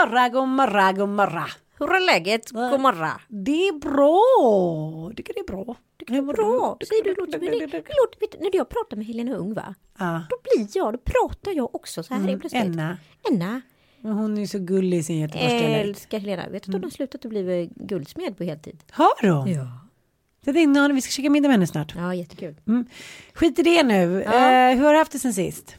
Morra, god morra, god morra. Hur är läget? God morgon. Det är bra. Jag tycker det är bra. Det är bra. Säger du, låter, det, vet, när jag pratar med Helena Ung va? Ja. Då blir jag, då pratar jag också så här Mm, plötsligt. Enna. Enna. Men hon är ju så gullig i sin Göteborgsdialekt. Älskar Helena. Vet du att hon har slutat att bli guldsmed på heltid? Har hon? Ja. Är innan, vi ska käka middag med henne snart. Ja, jättekul. Skit i det nu. Ja. Eh, hur har du haft det sen sist?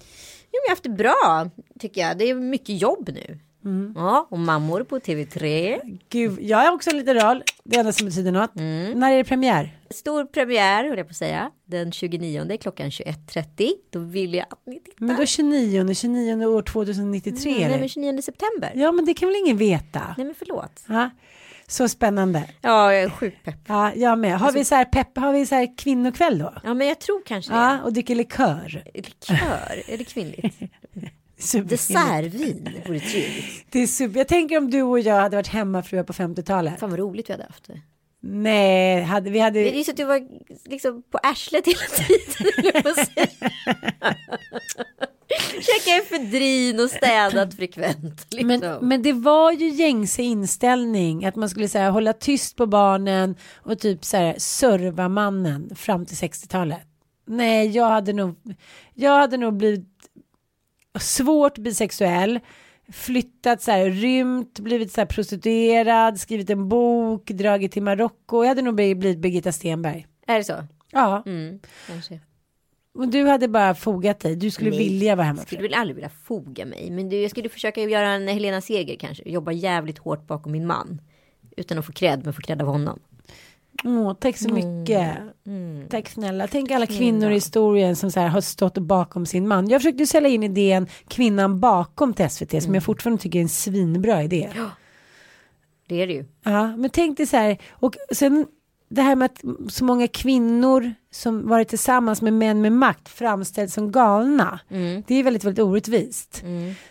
Jo, jag har haft det bra tycker jag. Det är mycket jobb nu. Mm. Ja, och mammor på TV3. Gud, jag har också en liten roll. Det enda som betyder något. Mm. När är det premiär? Stor premiär, höll jag på att säga. Den 29 klockan 21.30. Då vill jag att ni tittar. Men då 29, 29 år 2093 Nej, eller? men 29 september. Ja, men det kan väl ingen veta? Nej, men förlåt. Ja. Så spännande. Ja, jag är sjukt pepp. Ja, jag med. Har vi så här pepp, har vi så här kvinnokväll då? Ja, men jag tror kanske det. Ja, och dricker likör. Likör, är det kvinnligt? Dessertvin vore trevligt. Det är super. Jag tänker om du och jag hade varit hemmafruar på 50-talet. Fan vad roligt vi hade haft det. Nej, hade, vi hade... Det är så att du var liksom på arslet hela tiden. Käka efedrin och städat frekvent. Liksom. Men, men det var ju gängse inställning att man skulle säga hålla tyst på barnen och typ så här serva mannen fram till 60-talet. Nej, jag hade nog, jag hade nog blivit svårt bisexuell, flyttat så här, rymt, blivit så här prostituerad, skrivit en bok, dragit till Marocko. Jag hade nog blivit Birgitta Stenberg. Är det så? Ja, Mm, kanske. och du hade bara fogat dig. Du skulle Nej, vilja vara Jag hemma. skulle väl aldrig vilja foga mig. Men du, jag skulle försöka göra en Helena Seger kanske. Jobba jävligt hårt bakom min man. Utan att få cred, men få cred av honom. Åh, tack så mycket. Mm. Tack snälla. Tänk alla kvinnor i historien som så här har stått bakom sin man. Jag försökte sälja in idén kvinnan bakom till SVT som Mm. jag fortfarande tycker är en svinbra idé. Det är det ju. Ja, men tänk dig så här och sen det här med att så många kvinnor som varit tillsammans med män med makt framställs som galna. Mm. Det är väldigt, väldigt orättvist.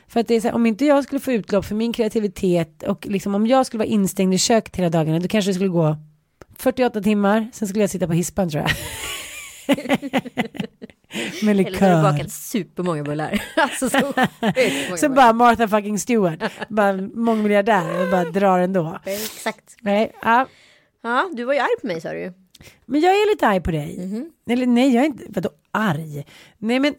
För att det är så här, om inte jag skulle få utlopp för min kreativitet och liksom om jag skulle vara instängd i köket hela dagarna då kanske det skulle gå 48 timmar, sen skulle jag sitta på hispan tror jag. Med Eller så har du likör. bakat supermånga bullar. alltså så Så bara Martha fucking Stewart, bara mångmiljardär och bara drar ändå. Exakt. Nej, ja. Ja, du var ju arg på mig sa du ju. Men jag är lite arg på dig. Mhm. Eller nej, jag är inte, vadå arg? Nej men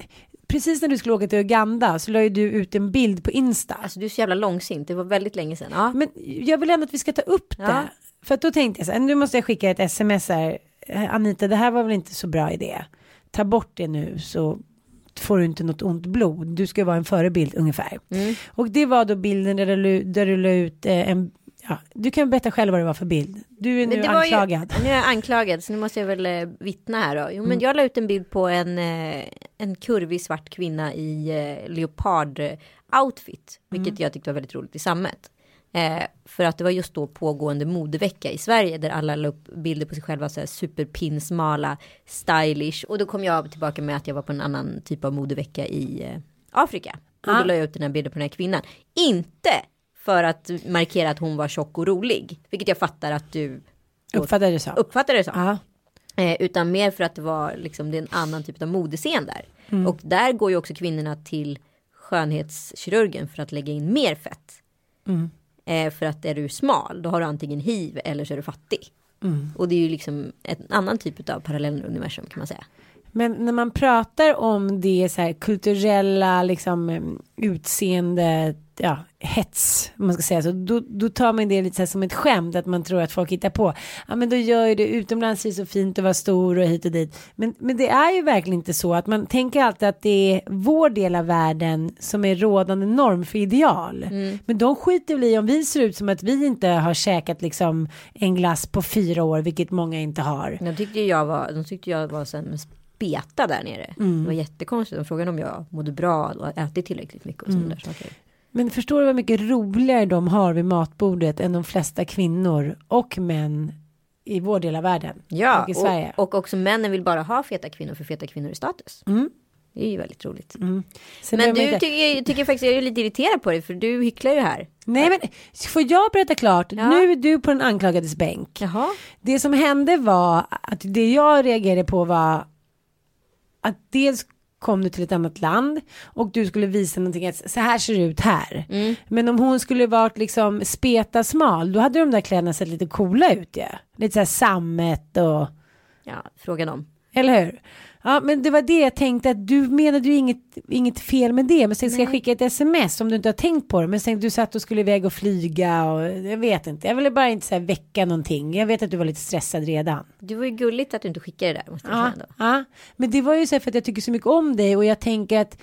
precis när du skulle åka till Uganda så la ju du ut en bild på Insta. Alltså du är så jävla långsint. Det var väldigt länge sedan. Ja. Men jag vill ändå att vi ska ta upp det. Ja. För att då tänkte jag så här, nu måste jag skicka ett sms här. "Eh, Anita, det här var väl inte så bra idé. Ta bort det nu så får du inte något ont blod. Du ska vara en förebild ungefär. Mm. Och det var då bilden där du, där du la ut eh, en, ja, du kan berätta själv vad det var för bild. Du är nu var ju- anklagad. Nu är jag anklagad så nu måste jag väl eh, vittna här då. Jo men jag la ut en bild på en, en kurvig svart kvinna i leopard outfit. Vilket jag tyckte var väldigt roligt i sammet. Eh, för att det var just då pågående modevecka i Sverige där alla la upp bilder på sig själva så här superpinsmala, stylish. Och då kom jag tillbaka med att jag var på en annan typ av modevecka i eh, Afrika. Och då la jag ut den här bilden på den här kvinnan. Inte för att markera att hon var tjock och rolig. Vilket jag fattar att du Uppfattade det så? uppfattar det så. Ja. Eh, utan mer för att det var liksom det är en annan typ av modescen där. Och där går ju också kvinnorna till skönhetskirurgen för att lägga in mer fett. Eh, för att är du smal då har du antingen hiv eller så är du fattig. Och det är ju liksom en annan typ av parallelluniversum kan man säga. Men när man pratar om det så här kulturella liksom eh, utseende, ja, hets, om man ska säga så, då, då tar man det lite så här som ett skämt att man tror att folk hittar på. Ja, men då gör ju det utomlands är så fint att vara stor och hit och dit. Men, men det är ju verkligen inte så att man tänker alltid att det är vår del av världen som är rådande norm för ideal. Men de skiter väl i om vi ser ut som att vi inte har käkat liksom en glass på fyra år, vilket många inte har. De tyckte jag var, de tyckte jag var en speta där nere. Det var jättekonstigt. De frågade om jag mådde bra och ätit tillräckligt mycket och sådana där saker. Men förstår du vad mycket roligare de har vid matbordet än de flesta kvinnor och män i vår del av världen? Ja, och och, och också männen vill bara ha feta kvinnor för feta kvinnor i status. Det är ju väldigt roligt. Sen Men du inte- tycker, tycker faktiskt jag är lite irriterad på dig för du hycklar ju här. Nej men får jag berätta klart? Ja. Nu är du på den anklagades bänk. Jaha. Det som hände var att det jag reagerade på var att dels kom du till ett annat land och du skulle visa någonting att så här ser det ut här. Mm. Men om hon skulle varit liksom speta smal då hade de där kläderna sett lite coola ut ja. Lite så här sammet och Ja, fråga dem. eller hur? Ja men det var det jag tänkte att du menade ju inget, inget fel med det men sen ska jag skicka ett sms om du inte har tänkt på det men sen du satt och skulle iväg och flyga och jag vet inte jag ville bara inte så här väcka någonting jag vet att du var lite stressad redan. Det var ju gulligt att du inte skickade det där. Måste jag Ja, säga ja. Men det var ju så här för att jag tycker så mycket om dig och jag tänker att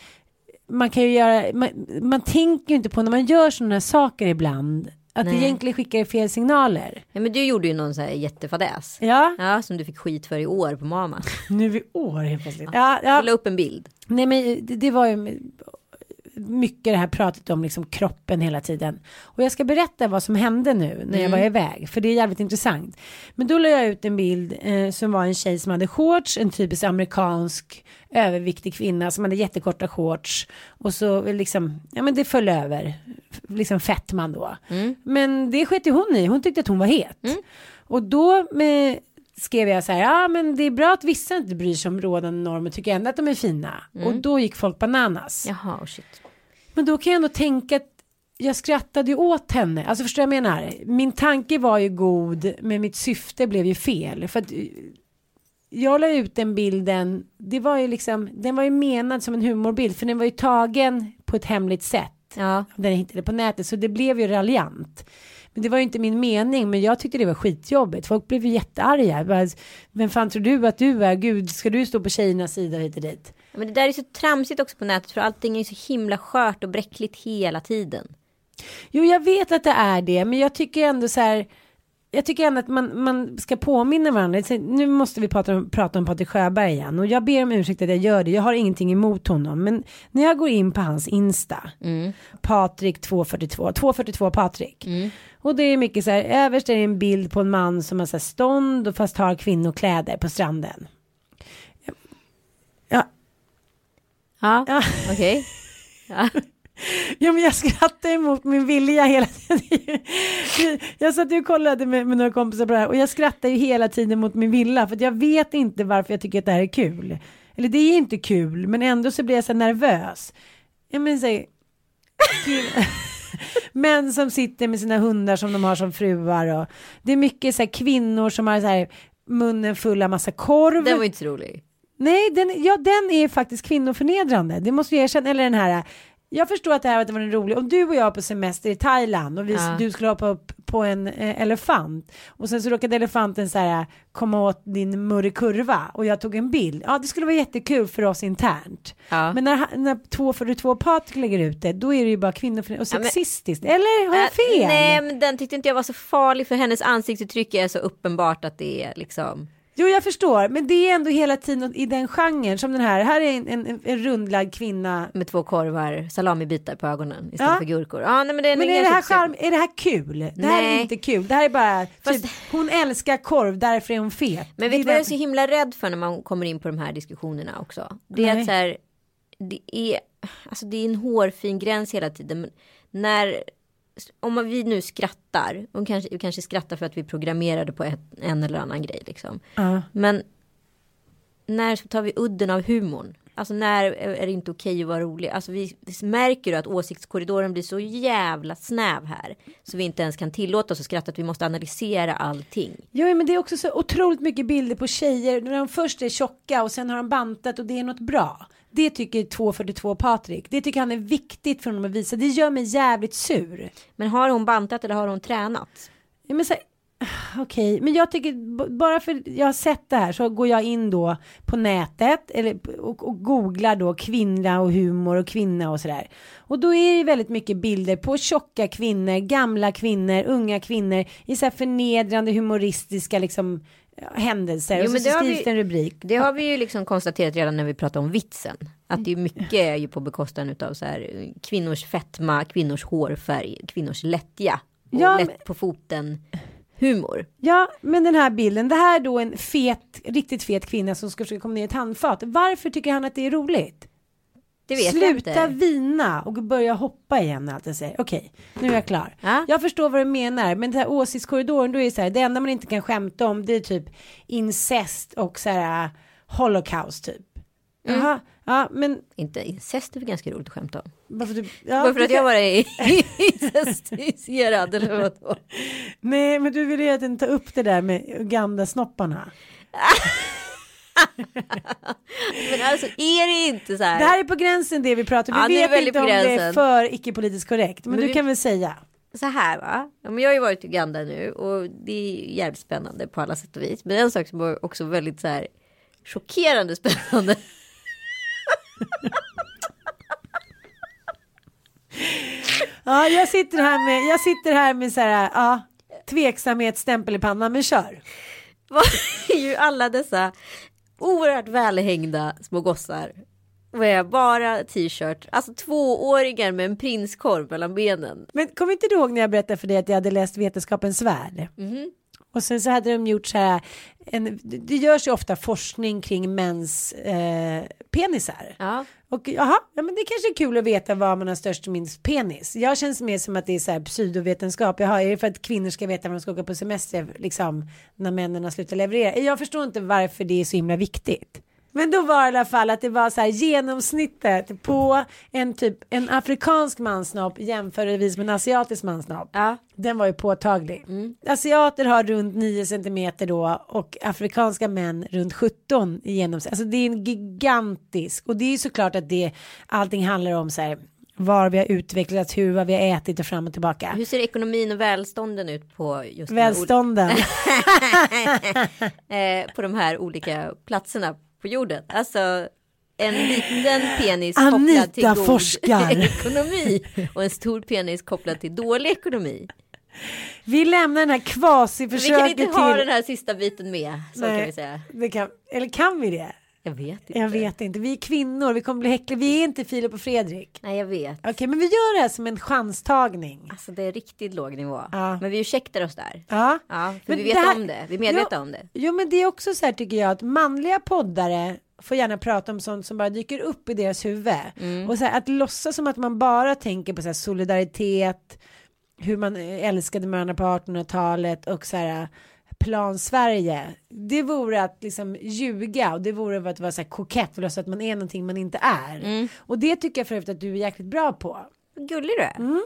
man kan ju göra, man, man tänker ju inte på när man gör sådana här saker ibland att Nej. egentligen skickar fel signaler. Ja, men du gjorde ju någon så här jättefadäs. Ja, Ja, som du fick skit för i år på Mama. nu i år helt plötsligt. Ja, ja. Jag la upp en bild. Nej men det, det var ju mycket det här pratet om liksom kroppen hela tiden. Och jag ska berätta vad som hände nu när jag var iväg. För det är jävligt intressant. Men då la jag ut en bild eh, som var en tjej som hade shorts. En typisk amerikansk överviktig kvinna som hade jättekorta shorts. Och så liksom, ja men det föll över. Liksom fettman då. Men det sket ju hon i. Hon tyckte att hon var het. Och då med, skrev jag så här, ja men det är bra att vissa inte bryr sig om rådande normer, tycker ändå att de är fina. Och då gick folk bananas. Jaha, oh shit. Men då kan jag ändå tänka att jag skrattade ju åt henne. Alltså förstår jag menar? Min tanke var ju god, men mitt syfte blev ju fel. För att eh, jag la ut den bilden, det var ju liksom, den var ju menad som en humorbild, för den var ju tagen på ett hemligt sätt. Ja. Den hittade på nätet, så det blev ju raljant. Men det var ju inte min mening, men jag tyckte det var skitjobbigt. Folk blev ju jättearga. Vem fan tror du att du är? Gud, ska du stå på tjejernas sida hit och dit? Men det där är så tramsigt också på nätet för allting är så himla skört och bräckligt hela tiden. Jo, jag vet att det är det, men jag tycker ändå så här. Jag tycker ändå att man, man ska påminna varandra. Nu måste vi prata om, prata om Patrik Sjöberg igen. Och jag ber om ursäkt att jag gör det. Jag har ingenting emot honom. Men när jag går in på hans Insta. Patrik 242. 242 Patrik. Och det är mycket så här. Överst är det en bild på en man som har så här stånd och fast har kvinnokläder på stranden. Ja, Ja, Ja. okej. Ja. Ja men jag skrattar emot min vilja hela tiden. Jag satt och kollade med, med några kompisar på det här och jag skrattar ju hela tiden mot min vilja för att jag vet inte varför jag tycker att det här är kul. Eller det är inte kul men ändå så blir jag så nervös. Jag menar säg Män som sitter med sina hundar som de har som fruar och det är mycket så här kvinnor som har så här munnen full av massa korv. Den var inte så rolig. Nej, den, ja, den är faktiskt kvinnoförnedrande. Det måste jag erkänna. Eller den här. Jag förstår att det här var en rolig. Om du och jag på semester i Thailand och vi, Ja. du skulle hoppa upp på en eh, elefant och sen så råkade elefanten så här komma åt din murrkurva och jag tog en bild. Ja, det skulle vara jättekul för oss internt. Ja. Men när, när 242 Patrik lägger ut det, då är det ju bara kvinnoförnedrande och Ja, men- sexistiskt. Eller har jag Äh, fel? Nej, men den tyckte inte jag var så farlig för hennes ansiktsuttryck är så uppenbart att det är liksom. Jo, jag förstår, men det är ändå hela tiden i den genren som den här. Här är en, en, en rundlagd kvinna Med två korvar, salamibitar på ögonen istället Ja. för gurkor. Ja, nej, men det är, Men är det, här charm, är det här kul? Det här är Nej. inte kul. Det här är bara, Fast- typ, hon älskar korv, därför är hon fet. Men vet du vad jag är så himla rädd för när man kommer in på de här diskussionerna också? Det är Nej. att så här, det är, alltså det är en hårfin gräns hela tiden. Men När, om vi nu skrattar, och kanske, vi kanske skrattar för att vi programmerade på ett, en eller annan grej liksom. Ja. Men när tar vi udden av humorn? Alltså när är det inte okej att vara rolig? Alltså vi märker ju att åsiktskorridoren blir så jävla snäv här. Så vi inte ens kan tillåta oss att skratta, att vi måste analysera allting. Jo, men det är också så otroligt mycket bilder på tjejer när de först är tjocka och sen har de bantat och det är något bra. Det tycker 242 Patrik. Det tycker han är viktigt för honom att visa. Det gör mig jävligt sur. Men har hon bantat eller har hon tränat? Ja, men så, Okej, okay. men jag tycker bara för jag har sett det här så går jag in då på nätet eller, och, och googlar då kvinna och humor och kvinna och sådär. Och då är det väldigt mycket bilder på tjocka kvinnor, gamla kvinnor, unga kvinnor i så här förnedrande humoristiska liksom händelser. Jo, och så, så skrivs det en rubrik. Det har vi ju liksom konstaterat redan när vi pratade om vitsen. Att det är mycket är ju på bekostnad av så här kvinnors fetma, kvinnors hårfärg, kvinnors lättja. Och ja, lätt på foten humor. Ja, men den här bilden, det här är då en fet, riktigt fet kvinna som ska försöka komma ner i ett handfat. Varför tycker han att det är roligt? Det vet Sluta jag inte. Vina och börja hoppa igen allt jag säger. Okej, nu är jag klar. Ja? Jag förstår vad du menar, men den här åsiktskorridoren, då är det så här, det enda man inte kan skämta om, det är typ incest och så här holocaust typ. Mm. Jaha, ja men. Inte incest är väl ganska roligt att skämta om. Varför, du, ja, Varför att jag bara är incestiserad eller vadå? Nej, men du vill ju inte ta upp det där med Uganda-snopparna. men alltså är det inte så här. Det här är på gränsen det vi pratar om. Vi ja, vet inte om det är för icke-politiskt korrekt. Men, men du vi... kan väl säga. Så här va. Ja, men jag har ju varit i Uganda nu och det är jävligt spännande på alla sätt och vis. Men en sak som var också väldigt så här chockerande spännande. ja, jag sitter här med, jag sitter här med så här, ja, tveksamhetsstämpel i pannan, men kör. Var ju alla dessa oerhört välhängda små gossar med bara t-shirt, alltså tvååringar med en prinskorv mellan benen. Men kommer inte du ihåg när jag berättade för dig att jag hade läst Vetenskapens värld? Mm -hmm. Och sen så hade de gjort så här, en, det görs ju ofta forskning kring mäns eh, penisar. Ja. Och jaha, ja, men det kanske är kul att veta var man har störst och minst penis. Jag känns mer som att det är så här pseudovetenskap. Jaha, är det för att kvinnor ska veta var de ska åka på semester liksom när männen har slutat leverera? Jag förstår inte varför det är så himla viktigt. Men då var det i alla fall att det var så här genomsnittet på en typ en afrikansk mansnopp jämförelsevis med en asiatisk mansnopp. Ja. Den var ju påtaglig. Mm. Asiater har runt 9 centimeter då och afrikanska män runt 17 i genomsnitt. Alltså det är en gigantisk och det är ju såklart att det allting handlar om så här var vi har utvecklats, hur vad vi har ätit och fram och tillbaka. Hur ser ekonomin och välstånden ut på just välstånden? eh, på de här olika platserna på jorden. Alltså en liten penis Anita kopplad till god forskar. ekonomi och en stor penis kopplad till dålig ekonomi. Vi lämnar den här kvasiförsöket till. Vi kan inte ha den här sista biten med. Så Nej, kan vi säga. Kan, eller kan vi det? Jag vet inte. Jag vet inte. Vi är kvinnor, vi kommer bli häcklade. Vi är inte Filip och Fredrik. Nej, jag vet. Okej, men vi gör det här som en chanstagning. Alltså det är riktigt låg nivå. Ja. Men vi ursäktar oss där. Ja. ja för men vi vet här... om det. Vi är medvetna jo, om det. Jo, men det är också så här tycker jag att manliga poddare får gärna prata om sånt som bara dyker upp i deras huvud. Mm. Och så här, att låtsas som att man bara tänker på så här, solidaritet, hur man älskade varandra på 1800-talet och så här plan Sverige. Det vore att liksom ljuga och det vore att vara så här kokett och låtsas att man är någonting man inte är. Mm. Och det tycker jag för övrigt att du är jäkligt bra på. Gullig du är. Mm.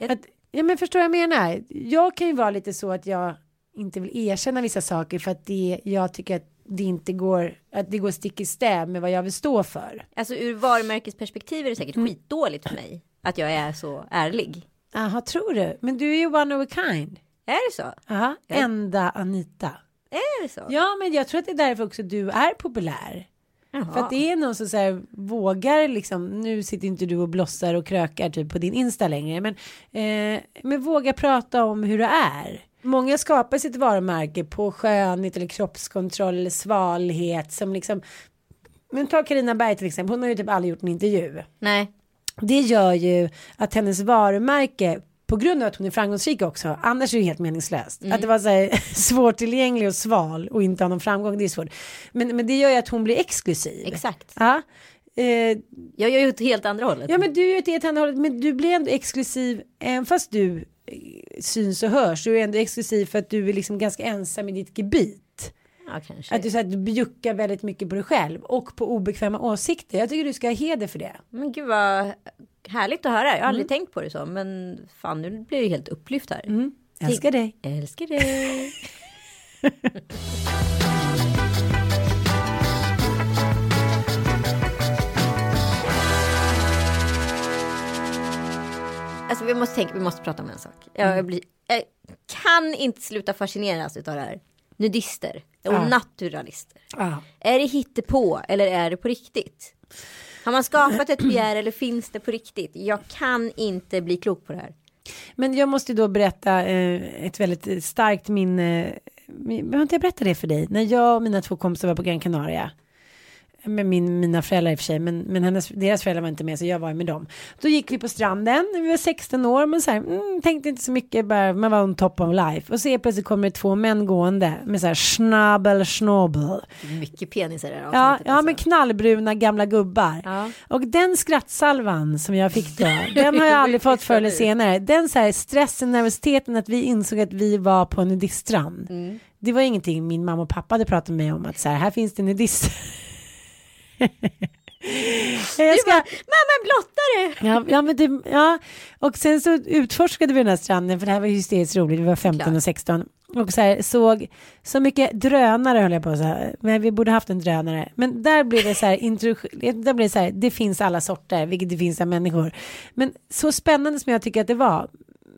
Att, ja men förstår jag menar. Jag kan ju vara lite så att jag inte vill erkänna vissa saker för att det jag tycker att det inte går, att det går stick i stäv med vad jag vill stå för. Alltså ur varumärkesperspektiv är det säkert mm. skitdåligt för mig att jag är så ärlig. Jaha, tror du? Men du är ju one of a kind. Är det så? Ja, enda Anita. Är det så? Ja, men jag tror att det är därför också du är populär. Jaha. För att det är någon som så här, vågar liksom, nu sitter inte du och blossar och krökar typ på din Insta längre, men, eh, men våga prata om hur det är. Många skapar sitt varumärke på skönhet eller kroppskontroll eller svalhet som liksom, men ta Karina Berg till exempel, hon har ju typ aldrig gjort en intervju. Nej. Det gör ju att hennes varumärke på grund av att hon är framgångsrik också, annars är det helt meningslöst. Mm. Att det var så här svårtillgänglig och sval och inte ha någon framgång, det är svårt. Men, men det gör ju att hon blir exklusiv. Exakt. Ja. Eh, jag gör ju åt helt andra hållet. Ja men du gör åt helt andra hållet, men du blir ändå exklusiv, även fast du eh, syns och hörs, du är ändå exklusiv för att du är liksom ganska ensam i ditt gebit. Ja, kanske. Att du, så här, du bjuckar väldigt mycket på dig själv och på obekväma åsikter. Jag tycker du ska ha heder för det. Men gud vad härligt att höra. Jag har aldrig Mm. tänkt på det så. Men fan nu blir jag helt upplyft här. Mm. Älskar dig. Älskar dig. Alltså vi måste tänka, vi måste prata om en sak. Jag, Mm. jag, blir, jag kan inte sluta fascineras utav det här. Nudister och Ja. naturalister. Ja. Är det hittepå eller är det på riktigt? Har man skapat ett begär eller finns det på riktigt? Jag kan inte bli klok på det här. Men jag måste då berätta eh, ett väldigt starkt minne. Behöver Har inte jag berättat det för dig? När jag och mina två kompisar var på Gran Canaria. Med min, mina föräldrar i och för sig, men, men hennes, deras föräldrar var inte med så jag var med dem. Då gick vi på stranden, vi var 16 år men så här, mm, tänkte inte så mycket, bara, man var on top of life. Och så helt plötsligt kommer det två män gående med så här schnabel schnobel. Mycket penisar i det här Ja, avsnittet, ja alltså. men knallbruna gamla gubbar. Ja. Och den skrattsalvan som jag fick då, den har jag aldrig fått förr eller senare. Den så här stressen, nervositeten att vi insåg att vi var på en nudiststrand. Mm. Det var ingenting min mamma och pappa hade pratat med mig om att så här, här finns det nudister. jag ska, Mamma blotta det! Ja, ja, men det, ja, och sen så utforskade vi den här stranden för det här var hysteriskt roligt. Vi var 15 Klart. och 16 och så här, såg så mycket drönare höll jag på att säga. Men vi borde haft en drönare. Men där blev det så här, där blev det så här, det finns alla sorter, vilket det finns av människor. Men så spännande som jag tycker att det var.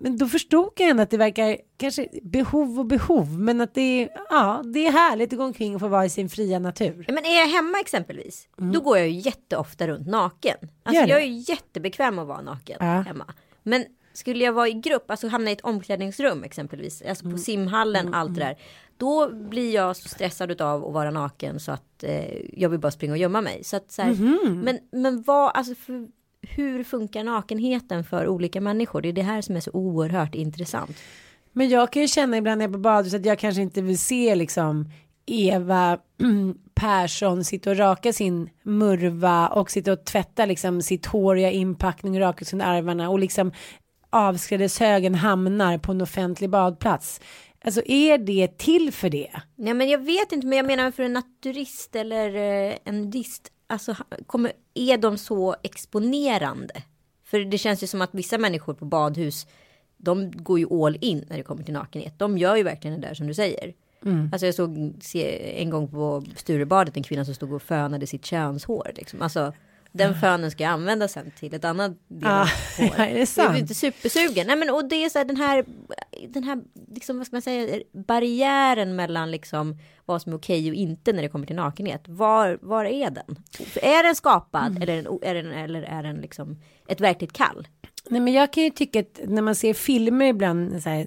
Men då förstod jag ändå att det verkar kanske behov och behov, men att det är, ja, det är härligt att gå omkring och få vara i sin fria natur. Men är jag hemma exempelvis, då går jag ju jätteofta runt naken. Alltså Mm. Jag är ju jättebekväm att vara naken Ja. hemma. Men skulle jag vara i grupp, alltså hamna i ett omklädningsrum exempelvis, alltså Mm. på simhallen, allt det där. Då blir jag så stressad av att vara naken så att eh, jag vill bara springa och gömma mig. Så att, så här, Mhm. Men, men vad, alltså för, hur funkar nakenheten för olika människor? Det är det här som är så oerhört intressant. Men jag kan ju känna ibland när jag är på badhus att jag kanske inte vill se liksom Eva Persson sitta och raka sin murva och sitta och tvätta liksom sitt håriga inpackning och raka under armarna och liksom avskrädeshögen hamnar på en offentlig badplats. Alltså är det till för det? Nej men jag vet inte, men jag menar för en naturist eller eh, en nudist, alltså kommer, är de så exponerande? För det känns ju som att vissa människor på badhus, de går ju all in när det kommer till nakenhet. De gör ju verkligen det där som du säger. Alltså jag såg en gång på Sturebadet en kvinna som stod och fönade sitt könshår. Liksom. Alltså, den fönen ska jag använda sen till ett annat del Ah, ja, är det Jag sant? blir inte supersugen. Nej, men, och det är så här den här, den här liksom, vad ska man säga, barriären mellan liksom, vad som är okej och inte när det kommer till nakenhet. Var, var är den? Är den skapad Mm. eller, är den, eller är den liksom ett verkligt kall? Nej men jag kan ju tycka att när man ser filmer ibland så här,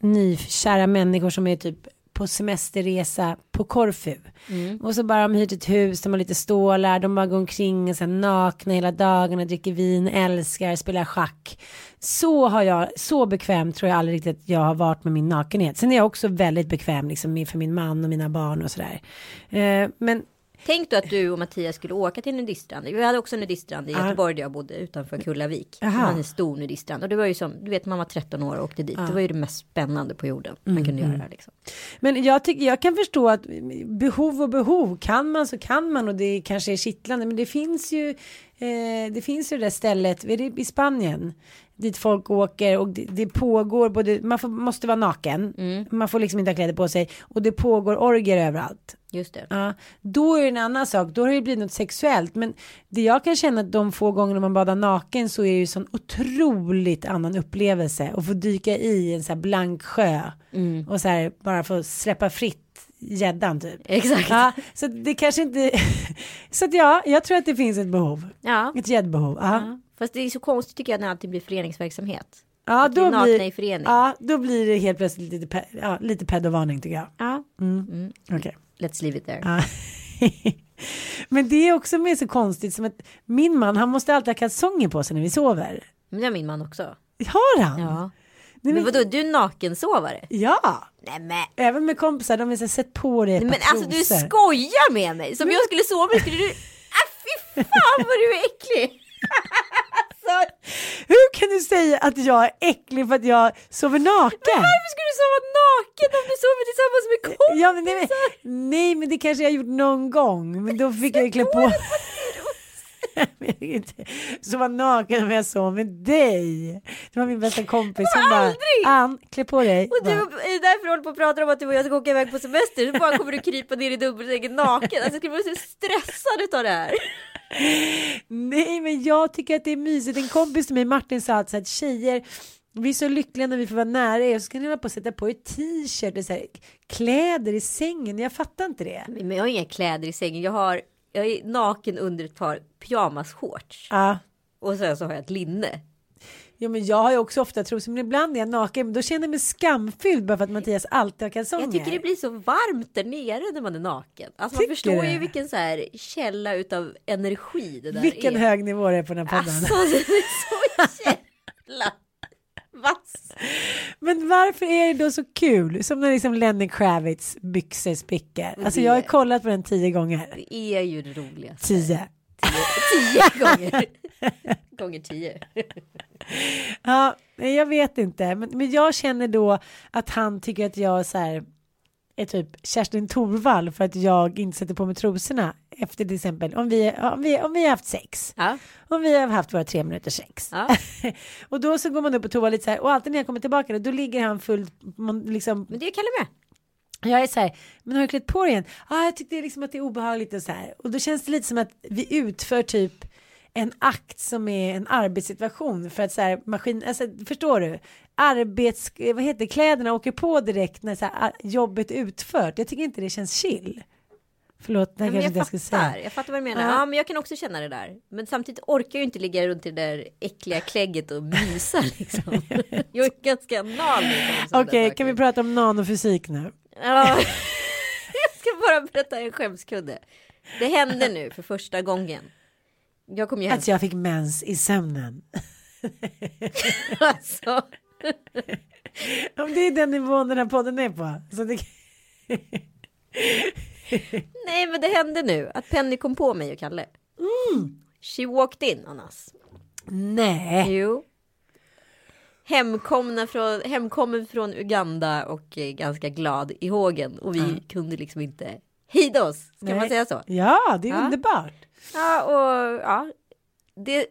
nykära människor som är typ på semesterresa på Korfu. Och så bara de hyrt ett hus, de har lite stålar, de bara går omkring och så nakna hela dagarna, dricker vin, älskar, spelar schack. Så har jag, så bekväm tror jag aldrig riktigt att jag har varit med min nakenhet. Sen är jag också väldigt bekväm liksom för min man och mina barn och sådär. Eh, men Tänk då att du och Mattias skulle åka till en nudiststrand. Vi hade också en nudiststrand i. Göteborg där jag bodde utanför Kullavik. Det var en stor nudiststrand. Och det var ju som, du vet man var 13 år och åkte dit. Det var ju det mest spännande på jorden man kunde Mm, göra. Liksom. Men jag, tycker, jag kan förstå att behov och behov, kan man så kan man och det kanske är kittlande. Men det finns ju, eh, det finns ju det där stället, är det i Spanien? Dit folk åker och det, det pågår både, man får, måste vara naken, man får liksom inte ha kläder på sig och det pågår orger överallt. Just det. Ja, då är det en annan sak, då har det blivit något sexuellt. Men det jag kan känna att de få gånger man badar naken så är det ju sån otroligt annan upplevelse. att få dyka i en så här blank sjö och så här bara få släppa fritt gäddan typ. Exakt. Ja, så det kanske inte, så att ja, jag tror att det finns ett behov. Ja. Ett gäddbehov. Ja, Ja. Fast det är så konstigt tycker jag när det alltid blir föreningsverksamhet. ja, Att då, blir, i förening. ja då blir det helt plötsligt lite, pe, ja, lite pedovarning tycker jag. Ja. Okej. Let's leave it there. Ja. Men det är också mer så konstigt som att min man han måste alltid ha kalsonger på sig när vi sover. Men det har min man också. Har han? Ja. Nej, Men men, vadå, du är nakensovare? ja. Nej men. Även med kompisar, de har så sett på dig Men alltså du skojar med mig. Som jag skulle sova med skulle du... Ah, fy fan vad du är äcklig. alltså, hur kan du säga att jag är äcklig för att jag sover naken? Varför ska du sova naken om du sover tillsammans med kompisar? Ja, men nej, men, nej men det kanske jag gjort någon gång. Men då fick jag klä på Så var naken om jag sov med dig. Det var min bästa kompis. Hon bara, Ann, klä på dig. Och du är därför du håller på att prata om att du och jag ska åka iväg på semester. Så bara kommer du krypa ner i dubbelsängen naken. Alltså jag skulle bli så stressad av det här. Nej, men jag tycker att det är mysigt. En kompis till mig, Martin, sa att, så att tjejer vi är så lyckliga när vi får vara nära er och så kan ni hålla på att sätta på er t-shirt och så här, kläder i sängen. Jag fattar inte det. Men jag har inga kläder i sängen. Jag har jag är naken under ett par pyjamasshorts. Ja. Och sen så har jag ett linne. Ja, men jag har ju också ofta trosor, men ibland är jag naken, men då känner jag mig skamfylld bara för att Mattias alltid har kalsonger. Jag tycker det blir så varmt där nere när man är naken. Alltså man förstår du? ju vilken så här källa utav energi det där Vilken är. hög nivå det är på den här podden. Alltså det är så jävla vass. Men varför är det då så kul? Som när liksom Lenny Kravitz byxor spricker. Alltså jag har kollat på den tio gånger. Det är ju det roligaste. Tio. Tio gånger. Gånger tio. Ja, jag vet inte. Men, men jag känner då att han tycker att jag så här, är typ Kerstin Thorvall för att jag inte sätter på mig trosorna efter till exempel om vi, om vi, om vi har haft sex. Ja. Om vi har haft våra tre minuters sex. Ja. och då så går man upp på toa lite så här och alltid när jag kommer tillbaka då ligger han full, man liksom Men det är Kalle med. Jag är så här, men har du klätt på dig igen? Ah, jag tyckte liksom att det är obehagligt och så här. Och då känns det lite som att vi utför typ en akt som är en arbetssituation för att så här maskin, alltså förstår du? Arbets, vad heter kläderna åker på direkt när så här, jobbet utfört. Jag tycker inte det känns chill. Förlåt, det här men kanske jag jag fattar, säga. jag fattar vad du menar. Ja. Ja. men jag kan också känna det där. Men samtidigt orkar jag ju inte ligga runt i det där äckliga klägget och mysa liksom. jag är ganska anal. Okej, saker. kan vi prata om nanofysik nu? Ja. jag ska bara berätta en skämskudde. Det hände nu för första gången. Jag kom ju hem. Att jag fick mens i sömnen. Alltså, Om det är den nivån den här podden är på. Så det... nej, men det hände nu att Penny kom på mig och Kalle. Mm. She walked in on us. Nej. Jo. Hemkomna från, hemkommen från Uganda och eh, ganska glad i hågen. Och vi kunde liksom inte hejda oss. Ska man Nej. säga så? Ja, det är Ja. underbart. Ja, och ja. Det,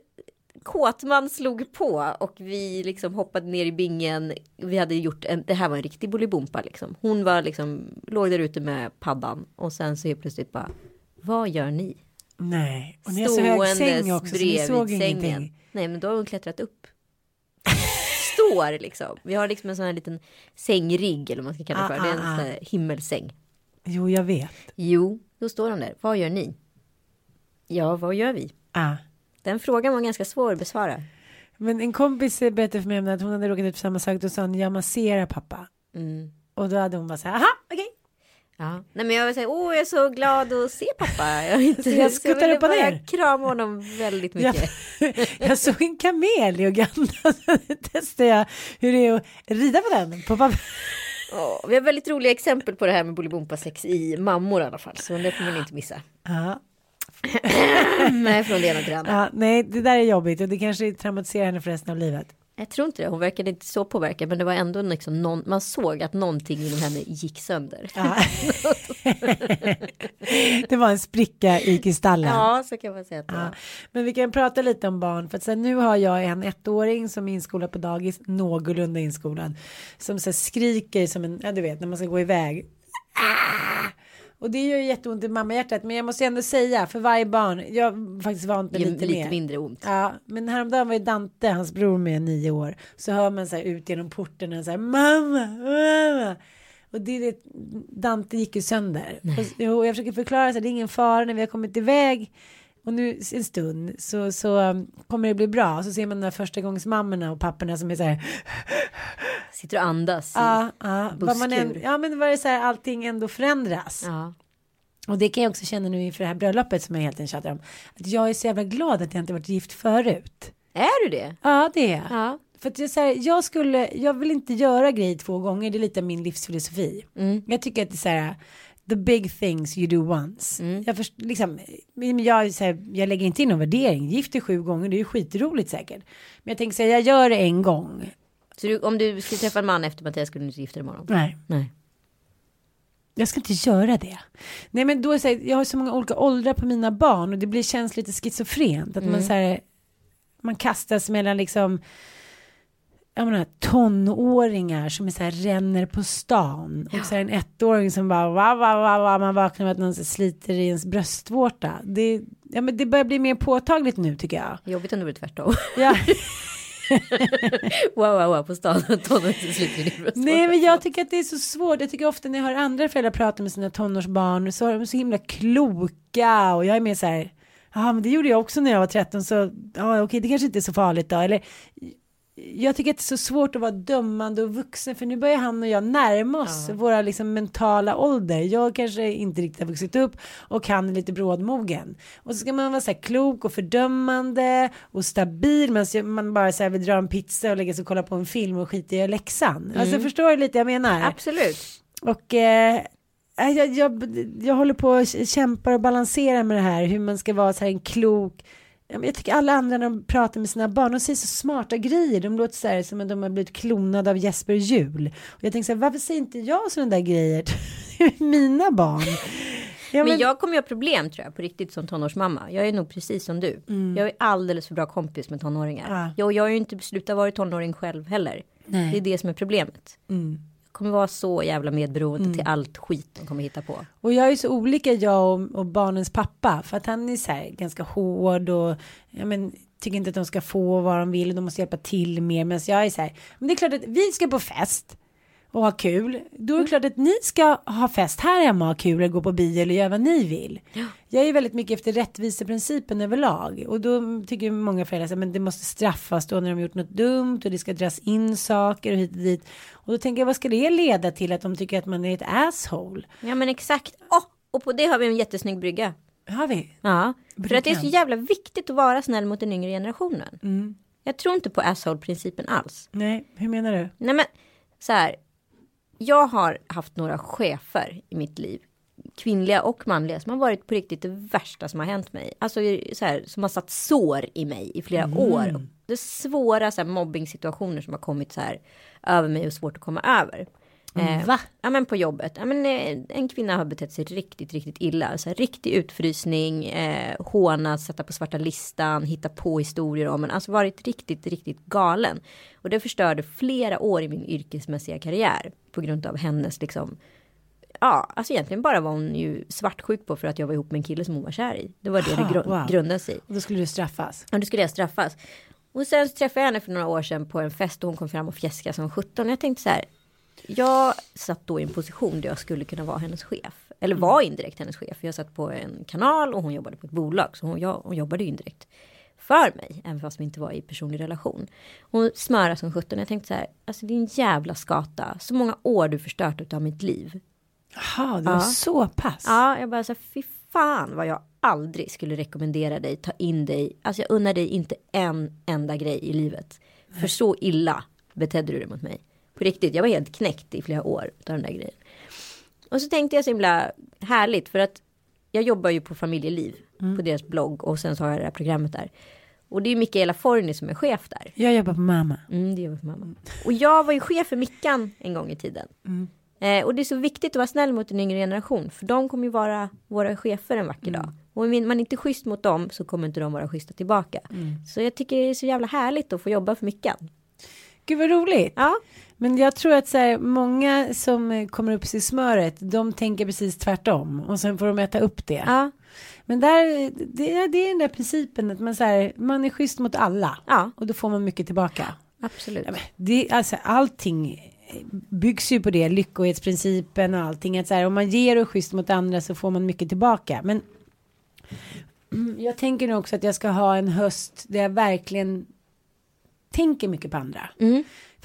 Kåtman slog på och vi liksom hoppade ner i bingen. Vi hade gjort en, det här var en riktig bolibompa liksom. Hon var liksom, låg där ute med paddan och sen så helt plötsligt bara, vad gör ni? Nej, och ni har så hög säng också så ni såg sängen. ingenting. Nej, men då har hon klättrat upp. Står liksom. Vi har liksom en sån här liten sängrigg eller vad man ska kalla det Ah, för. Det är en ah, ah. sån här himmelsäng. Jo, jag vet. Jo, då står de där. Vad gör ni? Ja, vad gör vi? Ah. Den frågan var ganska svår att besvara. Men en kompis berättade för mig om att hon hade råkat ut för samma sak. Då sa hon, jag masserar pappa. Mm. Och då hade hon bara så här, aha, okej. Ja. Nej men jag vill säga, åh jag är så glad att se pappa. Jag, inte, jag skuttar upp och ner. krama honom väldigt mycket. Jag, jag såg en kamel i Uganda. Testade jag hur det är att rida på den. På pappa. Åh, vi har väldigt roliga exempel på det här med Bolibompa-sex i mammor i alla fall. Så det får man inte missa. Ja, Nej, från det ena till det andra. ja, nej, det där är jobbigt och det kanske traumatiserar henne för resten av livet. Jag tror inte det. Hon verkade inte så påverkad. Men det var ändå liksom någon, man såg att någonting inom henne gick sönder. Ja. det var en spricka i kristallen. Ja, så kan man säga att det Ja. var. Men vi kan prata lite om barn för att sen nu har jag en ettåring som är inskolad på dagis, någorlunda inskolad, som så skriker som en, ja du vet när man ska gå iväg. Ah! Och det gör ju jätteont i mammahjärtat men jag måste ändå säga för varje barn, jag har faktiskt vant mig lite, lite mer. mindre ont. Ja, men häromdagen var ju Dante, hans bror med nio år, så hör man så här ut genom porten och så här mamma, mamma. Och det är det, Dante gick ju sönder. Och, jo, jag försöker förklara så här, det är ingen fara när vi har kommit iväg och nu en stund så, så um, kommer det bli bra. Så ser man de här första gångs mammorna och papporna som är så här. Sitter och andas. Ja, ja, vad man än, ja men var det så här allting ändå förändras. Ja. Och det kan jag också känna nu inför det här bröllopet som jag helt enkelt tjatar om. Att jag är så jävla glad att jag inte varit gift förut. Är du det? Ja det är. Ja. För att jag, så här, jag skulle, jag vill inte göra grejer två gånger, det är lite min livsfilosofi. Mm. Jag tycker att det är så här, the big things you do once. Jag, först, liksom, jag, så här, jag lägger inte in någon värdering. Gift dig sju gånger, det är ju skitroligt säkert. Men jag tänker säga, jag gör det en gång. Så du, om du skulle träffa en man efter Mattias skulle du inte gifta dig imorgon? Nej. Nej. Jag ska inte göra det. Nej men då är här, jag har så många olika åldrar på mina barn och det blir, känns lite schizofrent. Att man så här, man kastas mellan liksom jag menar, tonåringar som är så här, ränner på stan och så här, en ettåring som bara va, va, va, va, man vaknar med att någon sliter i ens bröstvårta. Det, ja, men det börjar bli mer påtagligt nu tycker jag. Jobbigt om det blir tvärtom. Ja. wow, wow, wow, på stan. Tonåringen. Nej men jag tycker att det är så svårt. Jag tycker ofta när jag hör andra föräldrar prata med sina tonårsbarn så är de så himla kloka och jag är mer så här. Ja men det gjorde jag också när jag var 13 så ja okej det kanske inte är så farligt då. Eller jag tycker att det är så svårt att vara dömande och vuxen för nu börjar han och jag närma oss våra liksom mentala ålder. Jag kanske inte riktigt har vuxit upp och han är lite brådmogen. Och så ska man vara så här klok och fördömande och stabil men man bara så här vill dra en pizza och lägga sig och kolla på en film och skita i läxan. Alltså förstår du lite jag menar? Absolut. Och eh, jag, jag, jag håller på och kämpar och balanserar med det här hur man ska vara så här en klok Ja, jag tycker alla andra när de pratar med sina barn, de säger så smarta grejer. De låter så här som att de har blivit klonade av Jesper Jul. Och jag tänker så här, varför säger inte jag sådana där grejer till mina barn? Ja, Men jag kommer ju ha problem tror jag på riktigt som tonårsmamma. Jag är nog precis som du. Jag är alldeles för bra kompis med tonåringar. Ja. Jag, jag har ju inte slutat vara tonåring själv heller. Nej. Det är det som är problemet. Jag kommer vara så jävla medberoende till allt skit de kommer hitta på. Och jag är så olika jag och, och barnens pappa. För att han är så här ganska hård och ja, men, tycker inte att de ska få vad de vill. De måste hjälpa till mer. Men jag är så här. Men det är klart att vi ska på fest. Och ha kul. Då är det klart att ni ska ha fest här hemma och ha kul. Eller gå på bio eller göra vad ni vill. Jag är väldigt mycket efter rättviseprincipen överlag. Och då tycker många föräldrar att det måste straffas då när de gjort något dumt. Och det ska dras in saker och hit och dit. Och då tänker jag vad ska det leda till att de tycker att man är ett asshole. Ja men exakt. Åh, och på det har vi en jättesnygg brygga. Har vi? Ja, för att det är så jävla viktigt att vara snäll mot den yngre generationen. Mm. Jag tror inte på asshole-principen alls. Nej, hur menar du? Nej men så här. Jag har haft några chefer i mitt liv. Kvinnliga och manliga som har varit på riktigt det värsta som har hänt mig. Alltså så här, som har satt sår i mig i flera år. Och det är svåra så här, som har kommit så här över mig och svårt att komma över. Eh, Va? Ja men på jobbet. Ja, men, eh, en kvinna har betett sig riktigt, riktigt illa. Så här, riktig utfrysning, eh, håna, sätta på svarta listan, hitta på historier om en. Alltså varit riktigt, riktigt galen. Och det förstörde flera år i min yrkesmässiga karriär. På grund av hennes liksom. Ja, alltså egentligen bara var hon ju svartsjuk på för att jag var ihop med en kille som hon var kär i. Det var det Aha, det gru- wow. grundade sig i. Och då skulle du straffas. Ja, då skulle jag straffas. Och sen så träffade jag henne för några år sedan på en fest och hon kom fram och fjäskade som 17. Jag tänkte så här. Jag satt då i en position där jag skulle kunna vara hennes chef. Eller var indirekt hennes chef. Jag satt på en kanal och hon jobbade på ett bolag. Så hon, jag, hon jobbade indirekt för mig. Även fast vi inte var i personlig relation. Hon smörade som 17. Jag tänkte så här. Alltså din jävla skata. Så många år du förstört av mitt liv. Jaha, det var så pass. Ja, jag bara så här, fy fan vad jag aldrig skulle rekommendera dig, ta in dig. Alltså jag unnar dig inte en enda grej i livet. För så illa betedde du dig mot mig. På riktigt, jag var helt knäckt i flera år av den där grejen. Och så tänkte jag så himla härligt för att jag jobbar ju på familjeliv på deras blogg och sen så har jag det här programmet där. Och det är Mikaela Forni som är chef där. Jag jobbar på mamma. Mm, det gör vi för mamma. Och jag var ju chef för Mickan en gång i tiden. Eh, och det är så viktigt att vara snäll mot en yngre generation. För de kommer ju vara våra chefer en vacker dag. Och om man inte är schysst mot dem så kommer inte de vara schyssta tillbaka. Så jag tycker det är så jävla härligt att få jobba för Mickan. Gud vad roligt. Ja, Men jag tror att så här, många som eh, kommer upp i smöret, de tänker precis tvärtom. Och sen får de äta upp det. ja, Men där, det, är- det är den där principen att man, så här, man är schysst mot alla. ja, Och då får man mycket tillbaka. absolut. Det, alltså, allting byggs ju på det, lyckohetsprincipen och allting. Att så här, om man ger och schysst mot andra så får man mycket tillbaka. Men mm, jag tänker nog också att jag ska ha en höst där jag verkligen tänker mycket på andra.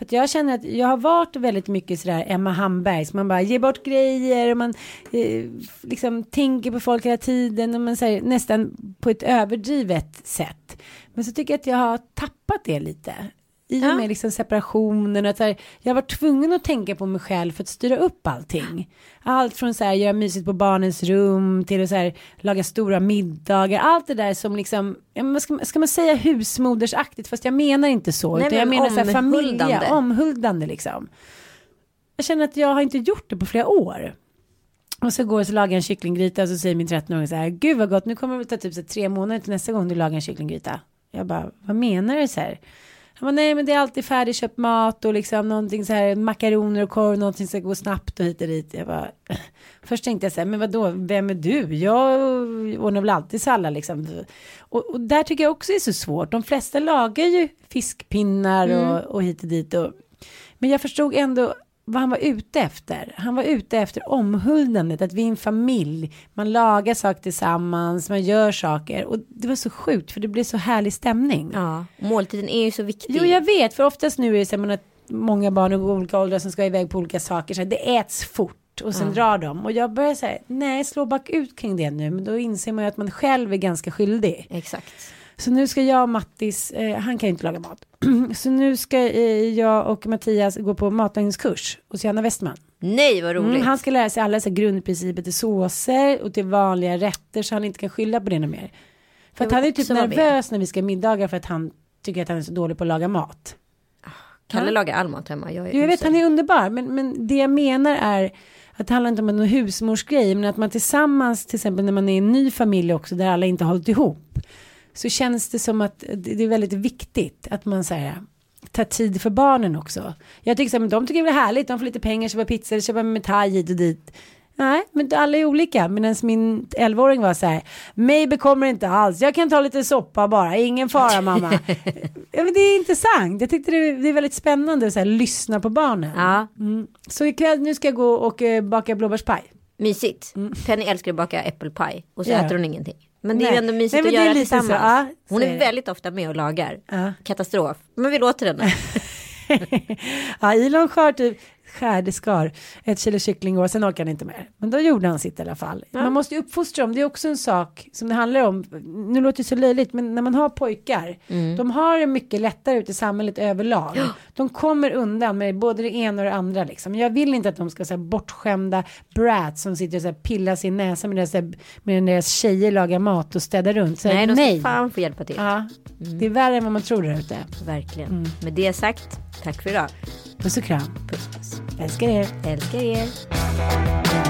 För att jag känner att jag har varit väldigt mycket sådär Emma Hamberg. Så man bara ger bort grejer och man eh, liksom tänker på folk hela tiden. Och man säger nästan på ett överdrivet sätt. Men så tycker jag att jag har tappat det lite. I och med liksom separationen. Att så här, jag var tvungen att tänka på mig själv för att styra upp allting. Allt från så här, göra mysigt på barnens rum till att så här, laga stora middagar. Allt det där som liksom, ska, ska man säga husmodersaktigt? Fast jag menar inte så. Nej, utan jag men menar så här, familja, omhuldande. liksom. Jag känner att jag har inte gjort det på flera år. Och så går jag så lagar jag en kycklinggryta och så säger min 13-åring så här, gud vad gott, nu kommer det ta typ så tre månader till nästa gång du lagar en kycklinggryta. Jag bara, vad menar du så här? Han bara, nej men det är alltid färdigköpt mat och liksom någonting så här makaroner och korv, någonting ska gå snabbt och hit och dit. Jag bara, först tänkte jag så här, men vadå, vem är du? Jag ordnar väl alltid sallad liksom. Och, och där tycker jag också är så svårt. De flesta lagar ju fiskpinnar och, och hit och dit. Och, men jag förstod ändå vad han var ute efter. Han var ute efter omhuldandet, att vi är en familj. Man lagar saker tillsammans, man gör saker. Och det var så sjukt, för det blev så härlig stämning. Ja, måltiden är ju så viktig. Jo, jag vet, för oftast nu är det så att man har många barn och olika åldrar som ska iväg på olika saker. Så här, det äts fort och sen drar de. Och jag börjar säga, nej, slå bakut kring det nu. Men då inser man ju att man själv är ganska skyldig. Exakt. Så nu ska jag och Mattis, eh, han kan ju inte laga mat. så nu ska eh, jag och Mattias gå på matlagningskurs hos Janna Westman. Nej, vad roligt. Mm, han ska lära sig alla så grundprinciper till såser och till vanliga rätter så han inte kan skylla på det något mer. För att han är typ nervös när vi ska middaga för att han tycker att han är så dålig på att laga mat. Kalle lagar all mat hemma. Jag, jag vet, han är underbar, men, men det jag menar är att det handlar inte om någon husmorsgrej, men att man tillsammans, till exempel när man är i en ny familj också, där alla inte har hållit ihop, så känns det som att det är väldigt viktigt att man säger tar tid för barnen också. Jag tycker så här, men de tycker det är härligt, de får lite pengar, köpa pizza, köpa med thai hit och dit. Nej, men alla är olika. Medan min 11-åring var så här, mig bekommer inte alls, jag kan ta lite soppa bara, ingen fara mamma. ja, men det är intressant, jag tyckte det, det är väldigt spännande att så här, lyssna på barnen. Ja, Mm. Så ikväll, nu ska jag gå och eh, baka blåbärspaj. mysigt. Penny älskar att baka äppelpaj och så Mm. Ja. äter hon ingenting. Men det är Nej. ju ändå mysigt Nej, att är göra lite så, tillsammans. ja, hon så är är det. väldigt ofta med och lagar. Ja. Katastrof. Men vi låter henne. ja, Elon skar typ, skärde skar ett kilo kyckling och sen orkade han inte mer. Men då gjorde han sitt i alla fall. Man måste ju uppfostra dem, det är också en sak som det handlar om. Nu låter det så löjligt, men när man har pojkar, de har det mycket lättare ute i samhället överlag. De kommer undan med både det ena och det andra liksom. Jag vill inte att de ska säga bortskämda brats som sitter och så här, pillar sin näsa med deras, med deras tjejer lagar mat och städar runt. Så, Nej, de ska nej. fan få hjälpa till. Ja, det är värre än vad man tror där ute. Verkligen. Mm. Med det sagt, tack för idag. Puss och kram. Puss puss. Älskar er. Älskar er.